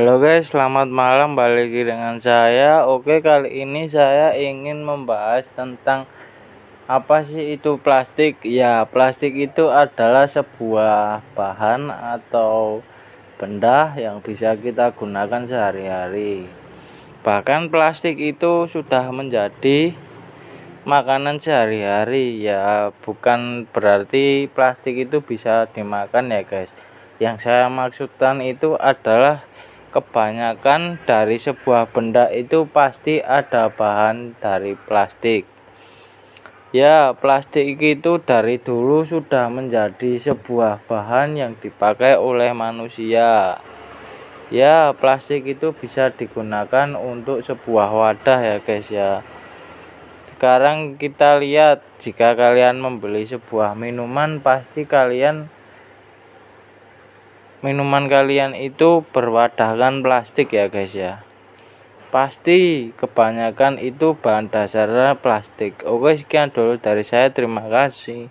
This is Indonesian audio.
Halo guys, selamat malam balik lagi dengan saya. Oke, kali ini saya ingin membahas tentang apa sih itu plastik? Ya, plastik itu adalah sebuah bahan atau benda yang bisa kita gunakan sehari-hari. Bahkan plastik itu sudah menjadi makanan sehari-hari ya, bukan berarti plastik itu bisa dimakan ya, guys. Yang saya maksudkan itu adalah kebanyakan dari sebuah benda itu pasti ada bahan dari plastik. Ya, plastik itu dari dulu sudah menjadi sebuah bahan yang dipakai oleh manusia. Ya, plastik itu bisa digunakan untuk sebuah wadah ya, guys ya. Sekarang kita lihat jika kalian membeli sebuah minuman pasti kalian minuman kalian itu berwadahkan plastik ya guys ya? Pasti kebanyakan itu bahan dasarnya plastik. Oke sekian dulu dari saya. Terima kasih